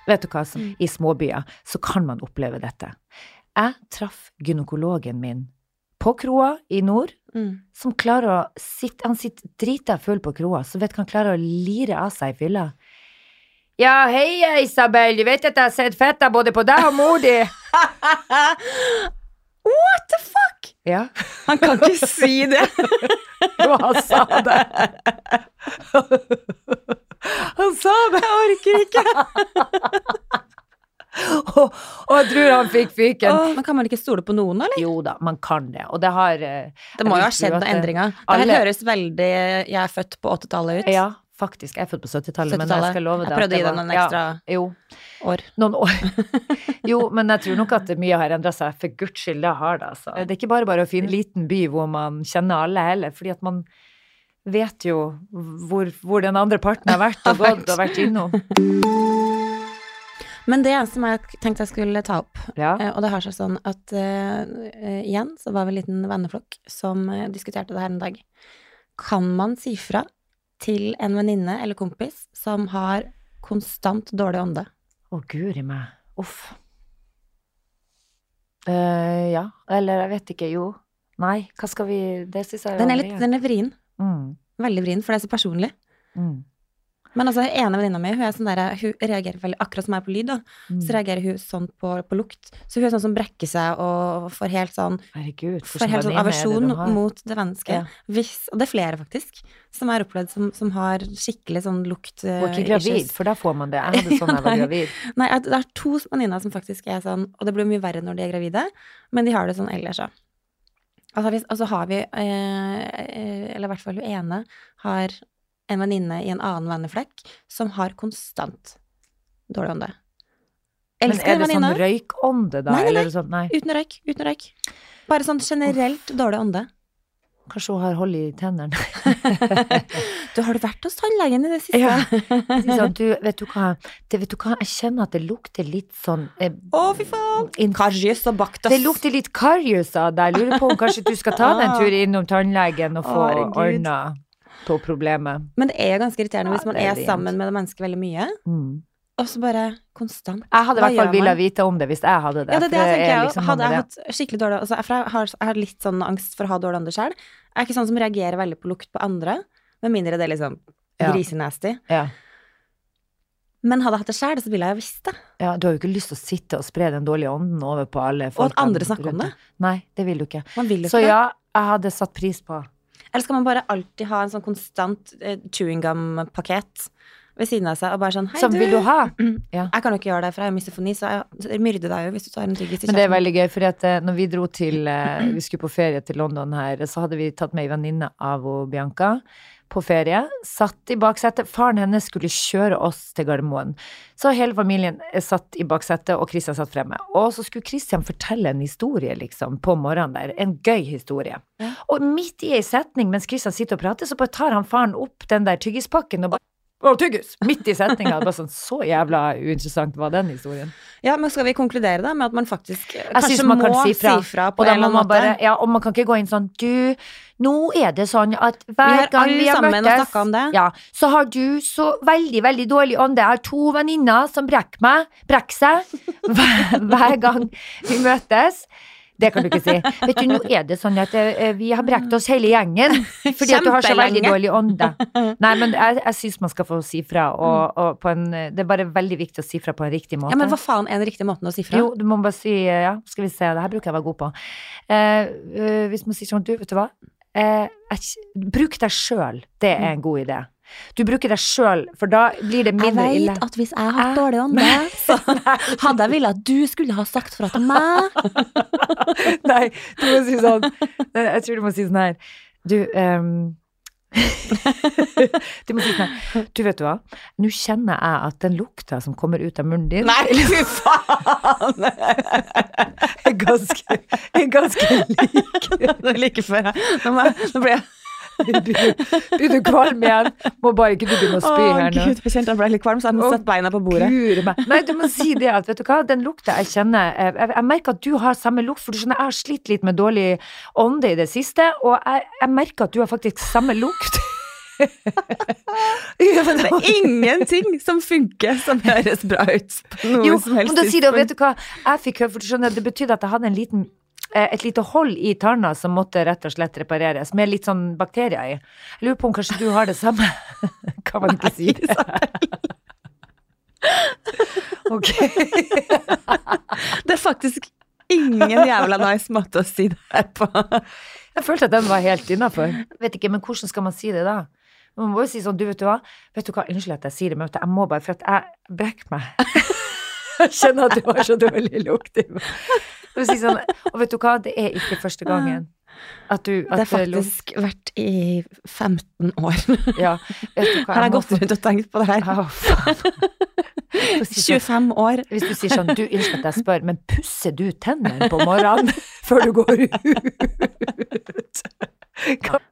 Vet du hva, som, i småbyer så kan man oppleve dette. Jeg traff gynekologen min på kroa i nord, Mm. som klarer å sitte Han sitter drita full på kroa, så vet han klarer å lire av seg i fylla. Ja, hei, Isabel, du vet at jeg har sett fetta både på deg og mor di? What the fuck? Ja, Han kan ikke si det. jo, han sa det. Han sa det, jeg orker ikke. og, og jeg tror han fikk fyken. Men kan man ikke stole på noen, eller? Jo da, man kan det, og det har eh, Det må jo ha skjedd noen det- endringer. Det alle- høres veldig Jeg er født på 80-tallet ut. Ja, faktisk. Jeg er født på 70-tallet, men jeg skal love Jeg prøvde å gi deg noen ekstra ja, Jo, år. noen år. jo, men jeg tror nok at mye har endra seg. For guds skyld, det har det, altså. Det er ikke bare bare å finne en liten by hvor man kjenner alle heller, fordi at man vet jo hvor, hvor den andre parten har vært og gått og vært innom. Men det som jeg tenkte jeg skulle ta opp, Ja. eh, og det har seg sånn at eh, igjen så var vi en liten venneflokk som diskuterte det her en dag. Kan man si fra til en venninne eller kompis som har konstant dårlig ånde? Å, guri meg. Uff. Uh, ja. Eller jeg vet ikke. Jo. Nei, hva skal vi Det syns jeg Den er litt den er vrien. mm, Veldig vrien, for det er så personlig. mm, Men altså, ene venninna mi, hun er sånn der, hun reagerer veldig Akkurat som jeg er på lyd, da, mm. så reagerer hun sånn på, på lukt. Så hun er sånn som brekker seg og får helt sånn Herregud, Får helt sånn aversjon mot det mennesket. Ja. Hvis, og det er flere, faktisk, som jeg har opplevd som, som har skikkelig sånn lukt Hun er eh, ikke gravid, for da får man det. Jeg hadde sånn da jeg var gravid. Nei, det er to venninner som faktisk er sånn, og det blir mye verre når de er gravide, men de har det sånn ellers òg. Altså, hvis- og så har vi, eh, eh, eller i hvert fall hun ene, har en venninne i en annen venneflekk som har konstant dårlig ånde. Men er det sånn røykånde, da? Nei, nei, nei. sånn, nei. Uten røyk, uten røyk. Bare sånn generelt dårlig ånde. Kanskje hun har hold i tennene. Du, har du vært hos tannlegen i det siste? Ja. Sånn, du, vet du hva, det, vet du hva, jeg kjenner at det lukter litt sånn eh, oh, fy faen! Karjus og baktas. Det lukter litt karius av deg. Lurer på om kanskje du skal ta deg en Ah. tur innom tannlegen og få Herregud. ordna på problemet. Men det er ganske irriterende Ja, hvis man er er sammen med det mennesket veldig mye, Mm. og så bare konstant. Jeg hadde i hvert fall villet vite om det hvis jeg hadde det. Ja, det det jeg. Jeg, liksom hadde jeg hatt skikkelig dårlig altså, jeg, har, jeg har litt sånn angst for å ha dårlig ånde sjøl. Jeg er ikke sånn som reagerer veldig på lukt på andre, med mindre det er liksom Ja. grisenasty. Ja. Men hadde jeg hatt det sjøl, så ville jeg jo visst det. ja, du har jo ikke lyst til å sitte og spre den dårlige ånden over på alle Og at andre snakker om det. Nei, det vil du ikke. Man vil jo Så ikke ja, jeg hadde satt pris på Eller skal man bare alltid ha en sånn konstant eh, chewing gum-pakket ved siden av seg, og bare sånn Hei, Som vil du ha? Ja. Jeg kan jo ikke gjøre det, for jeg har misofoni, så jeg myrder deg jo hvis du tar en tyggis i Men det er kjeften. veldig gøy, for at eh, når vi dro til eh, Vi skulle på ferie til London her, så hadde vi tatt med ei venninne av og Bianca på ferie. Satt i baksetet. Faren hennes skulle kjøre oss til Gardermoen. Så hele familien satt i baksetet, og Christian satt fremme. Og så skulle Christian fortelle en historie, liksom, på morgenen der. En gøy historie. Og midt i ei setning, mens Christian sitter og prater, så bare tar han faren opp den der tyggispakken og bare å, tyggis! Midt i setninga. Bare sånn, så jævla uinteressant var den historien. Ja, men skal vi konkludere da med at man faktisk eh, Jeg kanskje man må kan si fra. på Og da en eller annen måte? bare, ja, og man kan ikke gå inn sånn Du, nå er det sånn at Vi hver har gang vi har møttes snakka om det. ja, så har du så veldig, veldig dårlig ånde. Jeg har to venninner som brekker meg, brekker seg hver, hver gang vi møtes. Det kan du ikke si. Vet du, nå er det sånn at eh, vi har brekt oss hele gjengen fordi at du har så veldig dårlig ånde. Nei, men jeg, jeg syns man skal få si fra, og, og på en Det er bare veldig viktig å si fra på en riktig måte. Ja, men hva faen er den riktige måten å si fra? Jo, du må bare si eh, ja, skal vi se, det her bruker jeg å være god på. Eh, eh, hvis man sier sånn, du, vet du hva? Eh, jeg, bruk deg sjøl, det er en god idé. Du bruker deg sjøl, for da blir det mindre ille. vet at hvis jeg har hatt dårlig ånde, så hadde jeg villet at du skulle ha sagt fra til meg. Nei, du må si sånn Jeg tror du må si sånn her Du um, Du må si sånn her Du, vet du hva? Nå kjenner jeg at den lukta som kommer ut av munnen din Nei, fy faen! er ganske, er ganske lik. Like før jeg Nå, må jeg, nå ble jeg Blir du kvalm igjen? Må bare ikke du begynne å spy her nå. Gud, jeg kjente jeg ble litt kvalm, så jeg må sette beina på bordet. Nei, du må si det at, vet du hva, den lukta jeg kjenner eh, Jeg, jeg merker at du har samme lukt, for du skjønner, jeg har slitt litt med dårlig ånde i det siste, og jeg, jeg merker at du har faktisk samme lukt. Ja, men Det er ingenting som funker som høres bra ut på noe Jo, som helst da sier du, vet du hva, jeg fikk høre, for du skjønner, det betydde at jeg hadde en liten et lite hold i tanna som måtte rett og slett repareres, med litt sånn bakterier i. Jeg lurer på om kanskje du har det samme? Kan man ikke si. Ok. Det er faktisk ingen jævla nice måte å si det her på. Jeg følte at den var helt innafor. Vet ikke, men hvordan skal man si det da? Man må jo si sånn, du vet du hva, vet du hva, unnskyld at jeg sier det, men jeg må bare, for at jeg brekker meg. Jeg kjenner at du har så dårlig lukt i meg. Vil si sånn, og vet du hva, det er ikke første gangen at du Det at har luk- faktisk vært i 15 år. Ja, vet du hva, Har jeg gått rundt og tenkt på det her? Å, faen. Få si sånn, 25 år. Hvis du sier sånn, du, unnskyld at jeg spør, men pusser du tennene på morgenen før du går ut?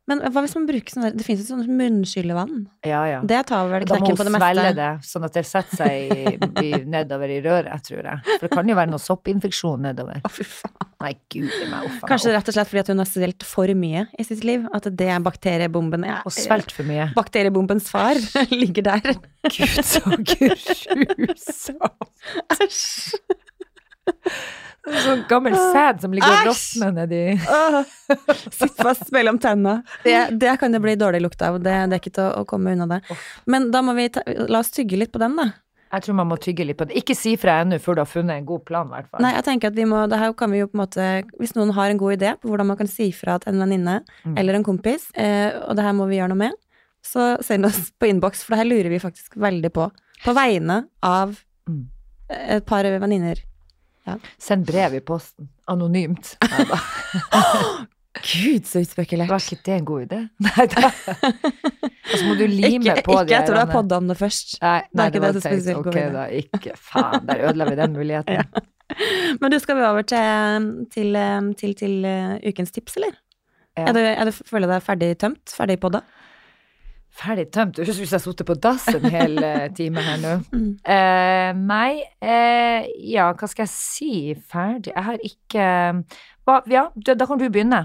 Men hva hvis man bruker sånn der Det finnes jo sånn munnskyllevann. Ja, ja. Det tar vel Da må det hun Da må svelge svelle det, sånn at det setter seg i, i, nedover i røret, tror jeg. For det kan jo være noe soppinfeksjon nedover. Å, fy faen. Nei, gud meg. Uff Kanskje rett og slett fordi at hun har svelget for mye i sitt liv. At det er bakteriebomben ja, Og svelget for mye. Bakteriebombens far ligger der. Gud, så grusomt. Æsj! Sånn gammel sæd som ligger og råtner nedi Sitter fast mellom tenna. Det, det kan det bli dårlig lukt av. Det, det er ikke til å, å komme unna det. Men da må vi ta, la oss tygge litt på den, da. Jeg tror man må tygge litt på det. Ikke si fra ennå før du har funnet en god plan, i hvert fall. Nei, jeg tenker at vi må, det her kan vi jo på en måte Hvis noen har en god idé på hvordan man kan si fra til en venninne Mm. eller en kompis, eh, og det her må vi gjøre noe med, så send oss på innboks, for det her lurer vi faktisk veldig på. På vegne av Mm. et par venninner. Send brev i posten. Anonymt. Ja. Gud, så utspekulert. Var ikke det en god idé? Nei da. Og så må du lime Ikke, på ikke etter du har podda om det først. Nei, Det nei, ikke det var det som spesielt Ok, da. Ikke faen, der ødela vi den muligheten. Men du, skal vi over til, til, til, til eh, ukens tips, eller? Ja. Er du, er du, føler du deg ferdig tømt? Ferdig podda? Ferdig tømt. Det høres ut som jeg har sittet på dass en hel eh, time her nå. Mm. Uh, nei, uh, ja, hva skal jeg si? Ferdig? Jeg har ikke hva, Ja, da kan du begynne.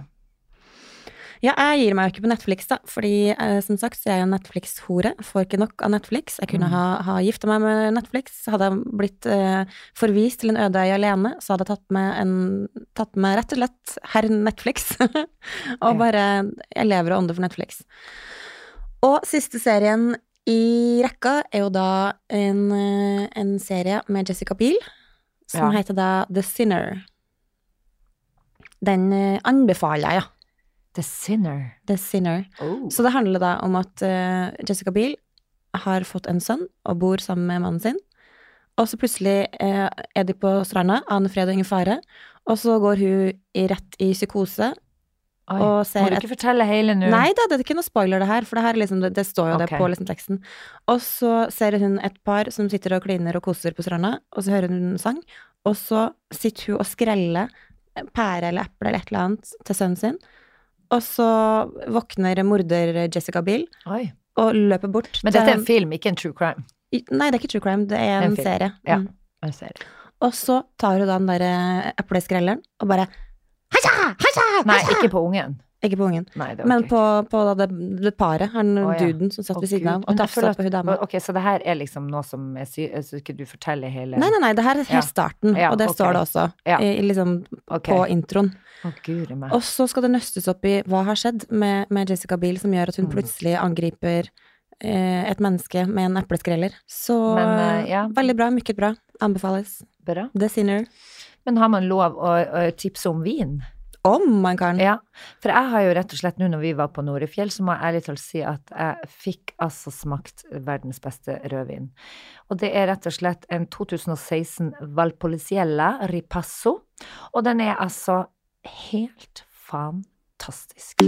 Ja, jeg gir meg jo ikke på Netflix, da, fordi eh, som sagt så er jeg jo Netflix-hore. Får ikke nok av Netflix. Jeg kunne Mm. ha, ha gifta meg med Netflix. Hadde jeg blitt eh, forvist til en øde øy alene, så hadde jeg tatt med, en, tatt med rett og slett herr Netflix. og bare Jeg lever og ånder for Netflix. Og siste serien i rekka er jo da en, eh, en serie med Jessica Biel, som Ja. heter da The Sinner. Den eh, anbefaler jeg, ja. The Sinner. The Sinner. Oh. Så det handler da om at uh, Jessica Biel har fått en sønn og bor sammen med mannen sin. Og så plutselig uh, er de på stranda, aner fred og ingen fare. Og så går hun i rett i psykose. Oi, og må du du et- ikke fortelle hele nå? Nei da, det er ikke noe spoiler det her, for det, her er liksom, det, det står jo det på liksom teksten. Og så ser hun et par som sitter og kliner og koser på stranda, og så hører hun en sang. Og så sitter hun og skreller pære eller eple eller et eller annet til sønnen sin. Og så våkner morder Jessica Biel Oi. og løper bort Men dette er en film, ikke en true crime. Nei, det er ikke true crime, det er En en, serie. Ja. en serie. Og så tar hun da den derre epleskrelleren og bare Hasja! Hasja! Nei, ikke på ungen. Ikke på ungen. Nei, Men på, på det, det paret, han oh, ja. duden som satt oh, ved siden av og tafsa på hun dama. Ok, så det her er liksom noe som er sy... Så ikke du forteller hele Nei, nei, nei, det her er helt starten, Ja, og det okay. står det også i, liksom, okay. på introen. Oh. Og så skal det nøstes opp i hva har skjedd med, med Jessica Biel som gjør at hun Mm. plutselig angriper eh, et menneske med en epleskreller. Så Men, uh, ja. veldig bra, mye bra. Anbefales. Bra. The Sinner. Men har man lov å, å tipse om vin? Om man kan. Ja, for jeg har jo rett og slett nå når vi var på Norefjell, så må jeg ærlig talt si at jeg fikk altså smakt verdens beste rødvin. Og det er rett og slett en 2016 Valpoliciella Ripasso, og den er altså helt fantastisk.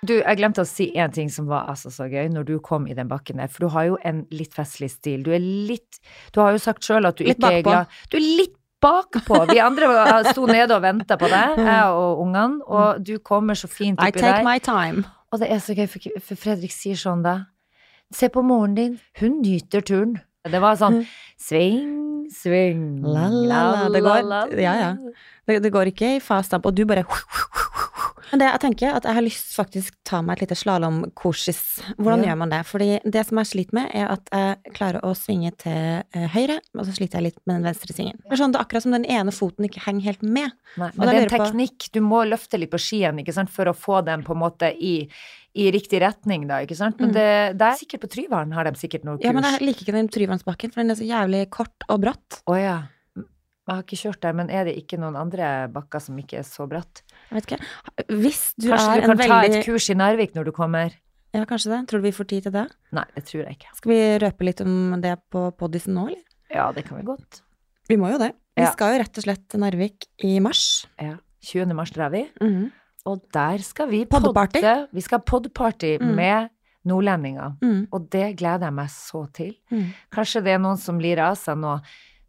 Du, jeg glemte å si en ting som var altså så gøy når du kom i den bakken der, for du har jo en litt festlig stil. Du er litt Du har jo sagt sjøl at du Litt ikke er glad Du er litt bakpå. Vi andre sto nede og venta på deg, jeg og ungene, og du kommer så fint I oppi take my time. Og det er så gøy, for, Fredrik sier sånn da Se på moren din, hun nyter turen. Det var sånn sving, sving La, la, la. Det går- ja, ja. Det, det går ikke i fast stamp, og du bare Men det jeg tenker, at jeg har lyst faktisk ta meg et lite slalåmkursis. Hvordan Ja. gjør man det? Fordi det som jeg sliter med, er at jeg klarer å svinge til eh, høyre, og så sliter jeg litt med den venstre svingen. Det er sånn, det er akkurat som den ene foten ikke henger helt med. Nei, men det er en teknikk. Du må løfte litt på skien ikke sant, for å få den på en måte i, i riktig retning, da, ikke sant. Men Mm. det, det er sikkert på Tryvann har de sikkert noe kurs. Ja, men jeg liker ikke den Tryvannsbakken, for den er så jævlig kort og bratt. Oh, ja. Jeg har ikke kjørt der, men er det ikke noen andre bakker som ikke er så bratt? Jeg vet ikke. Hvis du Kanskje er du kan ta veldig et kurs i Narvik når du kommer? Ja, kanskje det. Tror du vi får tid til det? Nei, det tror jeg ikke. Skal vi røpe litt om det på poddisen nå, eller? Ja, det kan vi godt. Vi må jo det. Vi Ja. skal jo rett og slett til Narvik i mars. Ja. 20. mars drar vi. Mhm. Og der skal vi podparty. podde. Vi skal ha poddeparty Mm. med nordlendinger. Mm. Og det gleder jeg meg så til. Mm. Kanskje det er noen som lirer av seg noe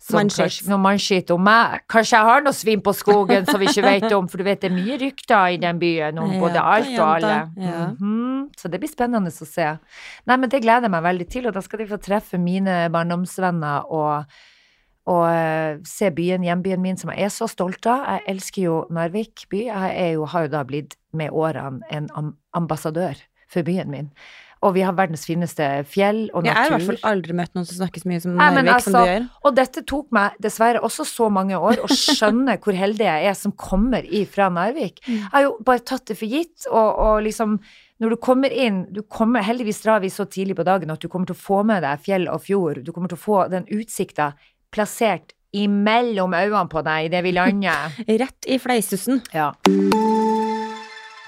som Mannskitt. om meg. Kanskje jeg har noe svin på skogen som vi ikke vet om, for du vet det er mye rykter i den byen om både alt og alle. Ja. Mm -hmm. Så det blir spennende å se. Nei, men det gleder jeg meg veldig til, og da skal de få treffe mine barndomsvenner og og eh, se byen, hjembyen min, som jeg er så stolt av. Jeg elsker jo Narvik by. Jeg jo, har jo da blitt med årene en ambassadør for byen min. Og vi har verdens fineste fjell og natur. Jeg har i hvert fall aldri møtt noen som snakker så mye som Nei, altså, som altså, du gjør. Og dette tok meg dessverre også så mange år å skjønne hvor heldig jeg er som kommer ifra Narvik. Mm. Jeg har jo bare tatt det for gitt, og, og liksom når du kommer inn du kommer, Heldigvis drar vi så tidlig på dagen at du kommer til å få med deg fjell og fjord. Du kommer til å få den utsikta plassert imellom øynene på deg idet vi lander. Rett i fleisusen. Ja.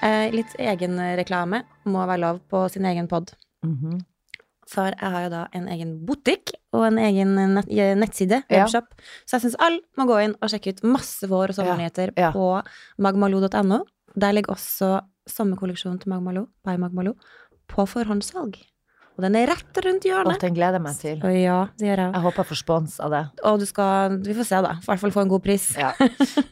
Eh, litt egenreklame må være lov på sin egen pod. Mhm. For jeg har jo da en egen butikk og en egen nett, nettside, Ja. Så jeg syns alle må gå inn og sjekke ut masse vår- og sommernyheter Ja, ja. på magmalo.no. Der ligger også sommerkolleksjonen til Magmalo, by Magmalo, på forhåndssalg. Og den er rett rundt Og hjørnet. den gleder jeg meg til. Og ja, det gjør jeg. Jeg håper jeg får spons av det. Og du skal Vi får se, da. I hvert fall få en god pris. Ja.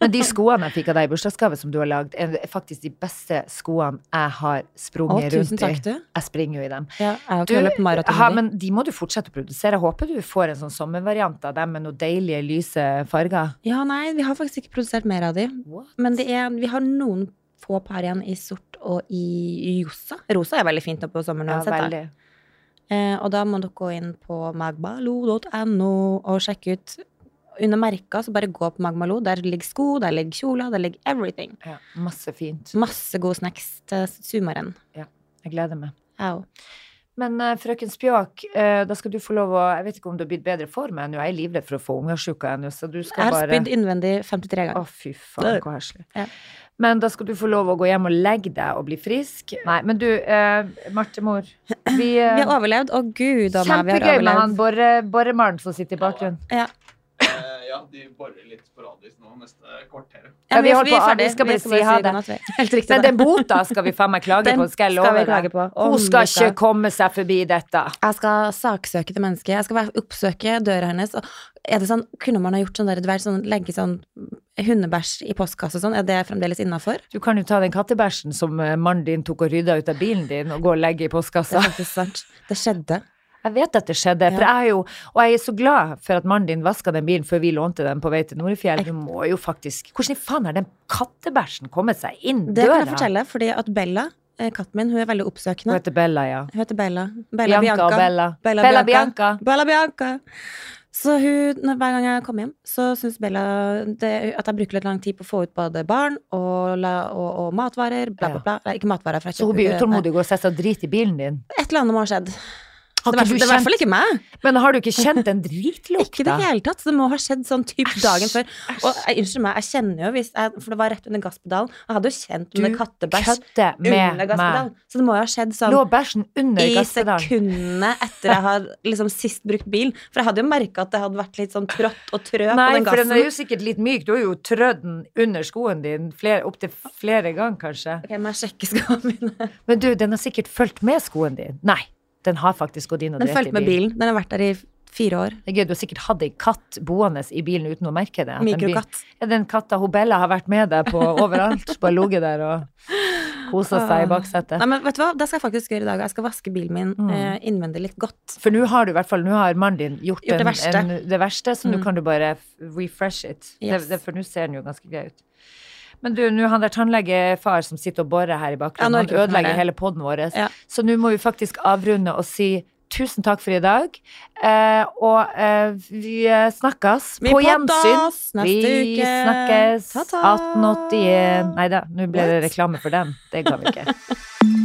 Men de skoene jeg fikk av deg i bursdagsgave som du har lagd, er faktisk de beste skoene jeg har Å, sprunget tusen rundt takk, i. du. Jeg springer jo i dem. Ja, jeg har ikke løpt maraton. Ja, men de må du fortsette å produsere. Jeg håper du får en sånn sommervariant av dem med noen deilige, lyse farger. Ja, nei, vi har faktisk ikke produsert mer av de. Men det er, vi har noen få par igjen i sort og i rosa. Rosa er veldig fint nå på sommeren uansett. da. Eh, og da må dere gå inn på magmalo.no og sjekke ut under merka, så bare gå på Magmalo. Der ligger sko, der ligger kjoler, der ligger everything. Ja, masse fint. Masse gode snacks til sommeren. Jeg gleder meg. Jeg òg. Men uh, frøken Spjåk, uh, da skal du få lov å Jeg vet ikke om du har blitt bedre form ennå. Jeg er livredd for å få ungersjuka ennå, så du Jeg har bare spydd innvendig 53 ganger. Å, oh, fy faen, hvor heslig. Ja. Men da skal du få lov å gå hjem og legge deg og bli frisk. Nei, men du, eh, Martemor. Vi, eh, Vi har overlevd. Å gud a meg, vi har Kjempegøy med han overlevd. borre, borremannen som sitter i bakgrunnen. Ja. Ja, de borer litt sporadisk nå neste kvarteret. Ja, vi er- holder er på, ferdig. vi skal bare si ha det. Helt riktig. Men det. den bota skal vi faen meg klage Den på, skal jeg love vi deg. på. Hun skal ikke komme seg forbi dette. Jeg skal saksøke det mennesket. Jeg skal oppsøke døra hennes. Er det sånn, kunne man ha gjort sånn der, du sånn, legge sånn hundebæsj i postkasse og sånn? Er det fremdeles innafor? Du kan jo ta den kattebæsjen som eh, mannen din tok og rydda ut av bilen din, og gå og legge i Det postkassa. er faktisk sant. Det skjedde. Jeg vet at det skjedde, for jeg er jo Og jeg er så glad for at mannen din vaska den bilen før vi lånte den på vei til Norefjell. Du må jo faktisk Hvordan i faen har den kattebæsjen kommet seg inn Det kan jeg fortelle, fordi at Bella, eh, katten min, hun er veldig Hun oppsøkende. heter Bella, ja. Hun heter Bella. Bella Bianca, Bianca. Bella. Bella Bella Bianca. Bella Bianca. Så hun, hver gang jeg kommer hjem, så syns Bella det, at jeg bruker litt lang tid på å få ut både barn og, la, og, og matvarer, bla, bla, bla. Nei, ikke matvarer. Jeg Så hun blir utålmodig og setter seg og driter i bilen din. Et eller annet må ha skjedd. Har Det er i det er i hvert fall ikke meg. men har du ikke kjent en dritlukt, Ikke i det hele tatt. Det må ha skjedd sånn typ Æsj, dagen før. Og eh, unnskyld meg, jeg kjenner jo hvis jeg, For det var rett under gasspedalen. Jeg hadde jo kjent under kattebæsj under gasspedalen. Så det må jo ha skjedd sånn Lå bæsjen under i gasspedalen? sekundene etter jeg har liksom sist brukt bil. For jeg hadde jo merka at det hadde vært litt sånn trått og trø på Nei, for den er jo sikkert litt myk. Du har jo trødd den under skoen din flere, opptil flere ganger, kanskje. Ok, må jeg sjekke skoene mine. Men du, den har sikkert fulgt med skoen din. Nei, den har faktisk gått inn og drept i fulgte med bilen. Den har vært der i fire år. Det er gøy, du har sikkert hatt ei katt boende i bilen uten å merke det. Mikrokatt. den den katta Bella har vært med deg på overalt. Bare ligget der og kosa seg i baksetet. Nei, men vet du hva? Det skal jeg faktisk gjøre i dag. Jeg skal vaske bilen min Mm. eh, innvendig litt godt. For nå har du i hvert fall, nå har mannen din gjort, Gjort det en, verste. En, det verste, så nå Mm. kan du bare refresh it. Yes. Det, det, for nå ser den jo ganske grei ut. Men du, nå han der tannlegefar som sitter og borer her i bakgrunnen, ja, han ødelegger hele poden vår. Ja. Så nå må vi faktisk avrunde og si tusen takk for i dag. Eh, og eh, vi eh, snakkes Vi på gjensyn. Vi uke. snakkes Ta-ta. 1881 Nei da, nå ble det reklame for den. Det kan vi ikke.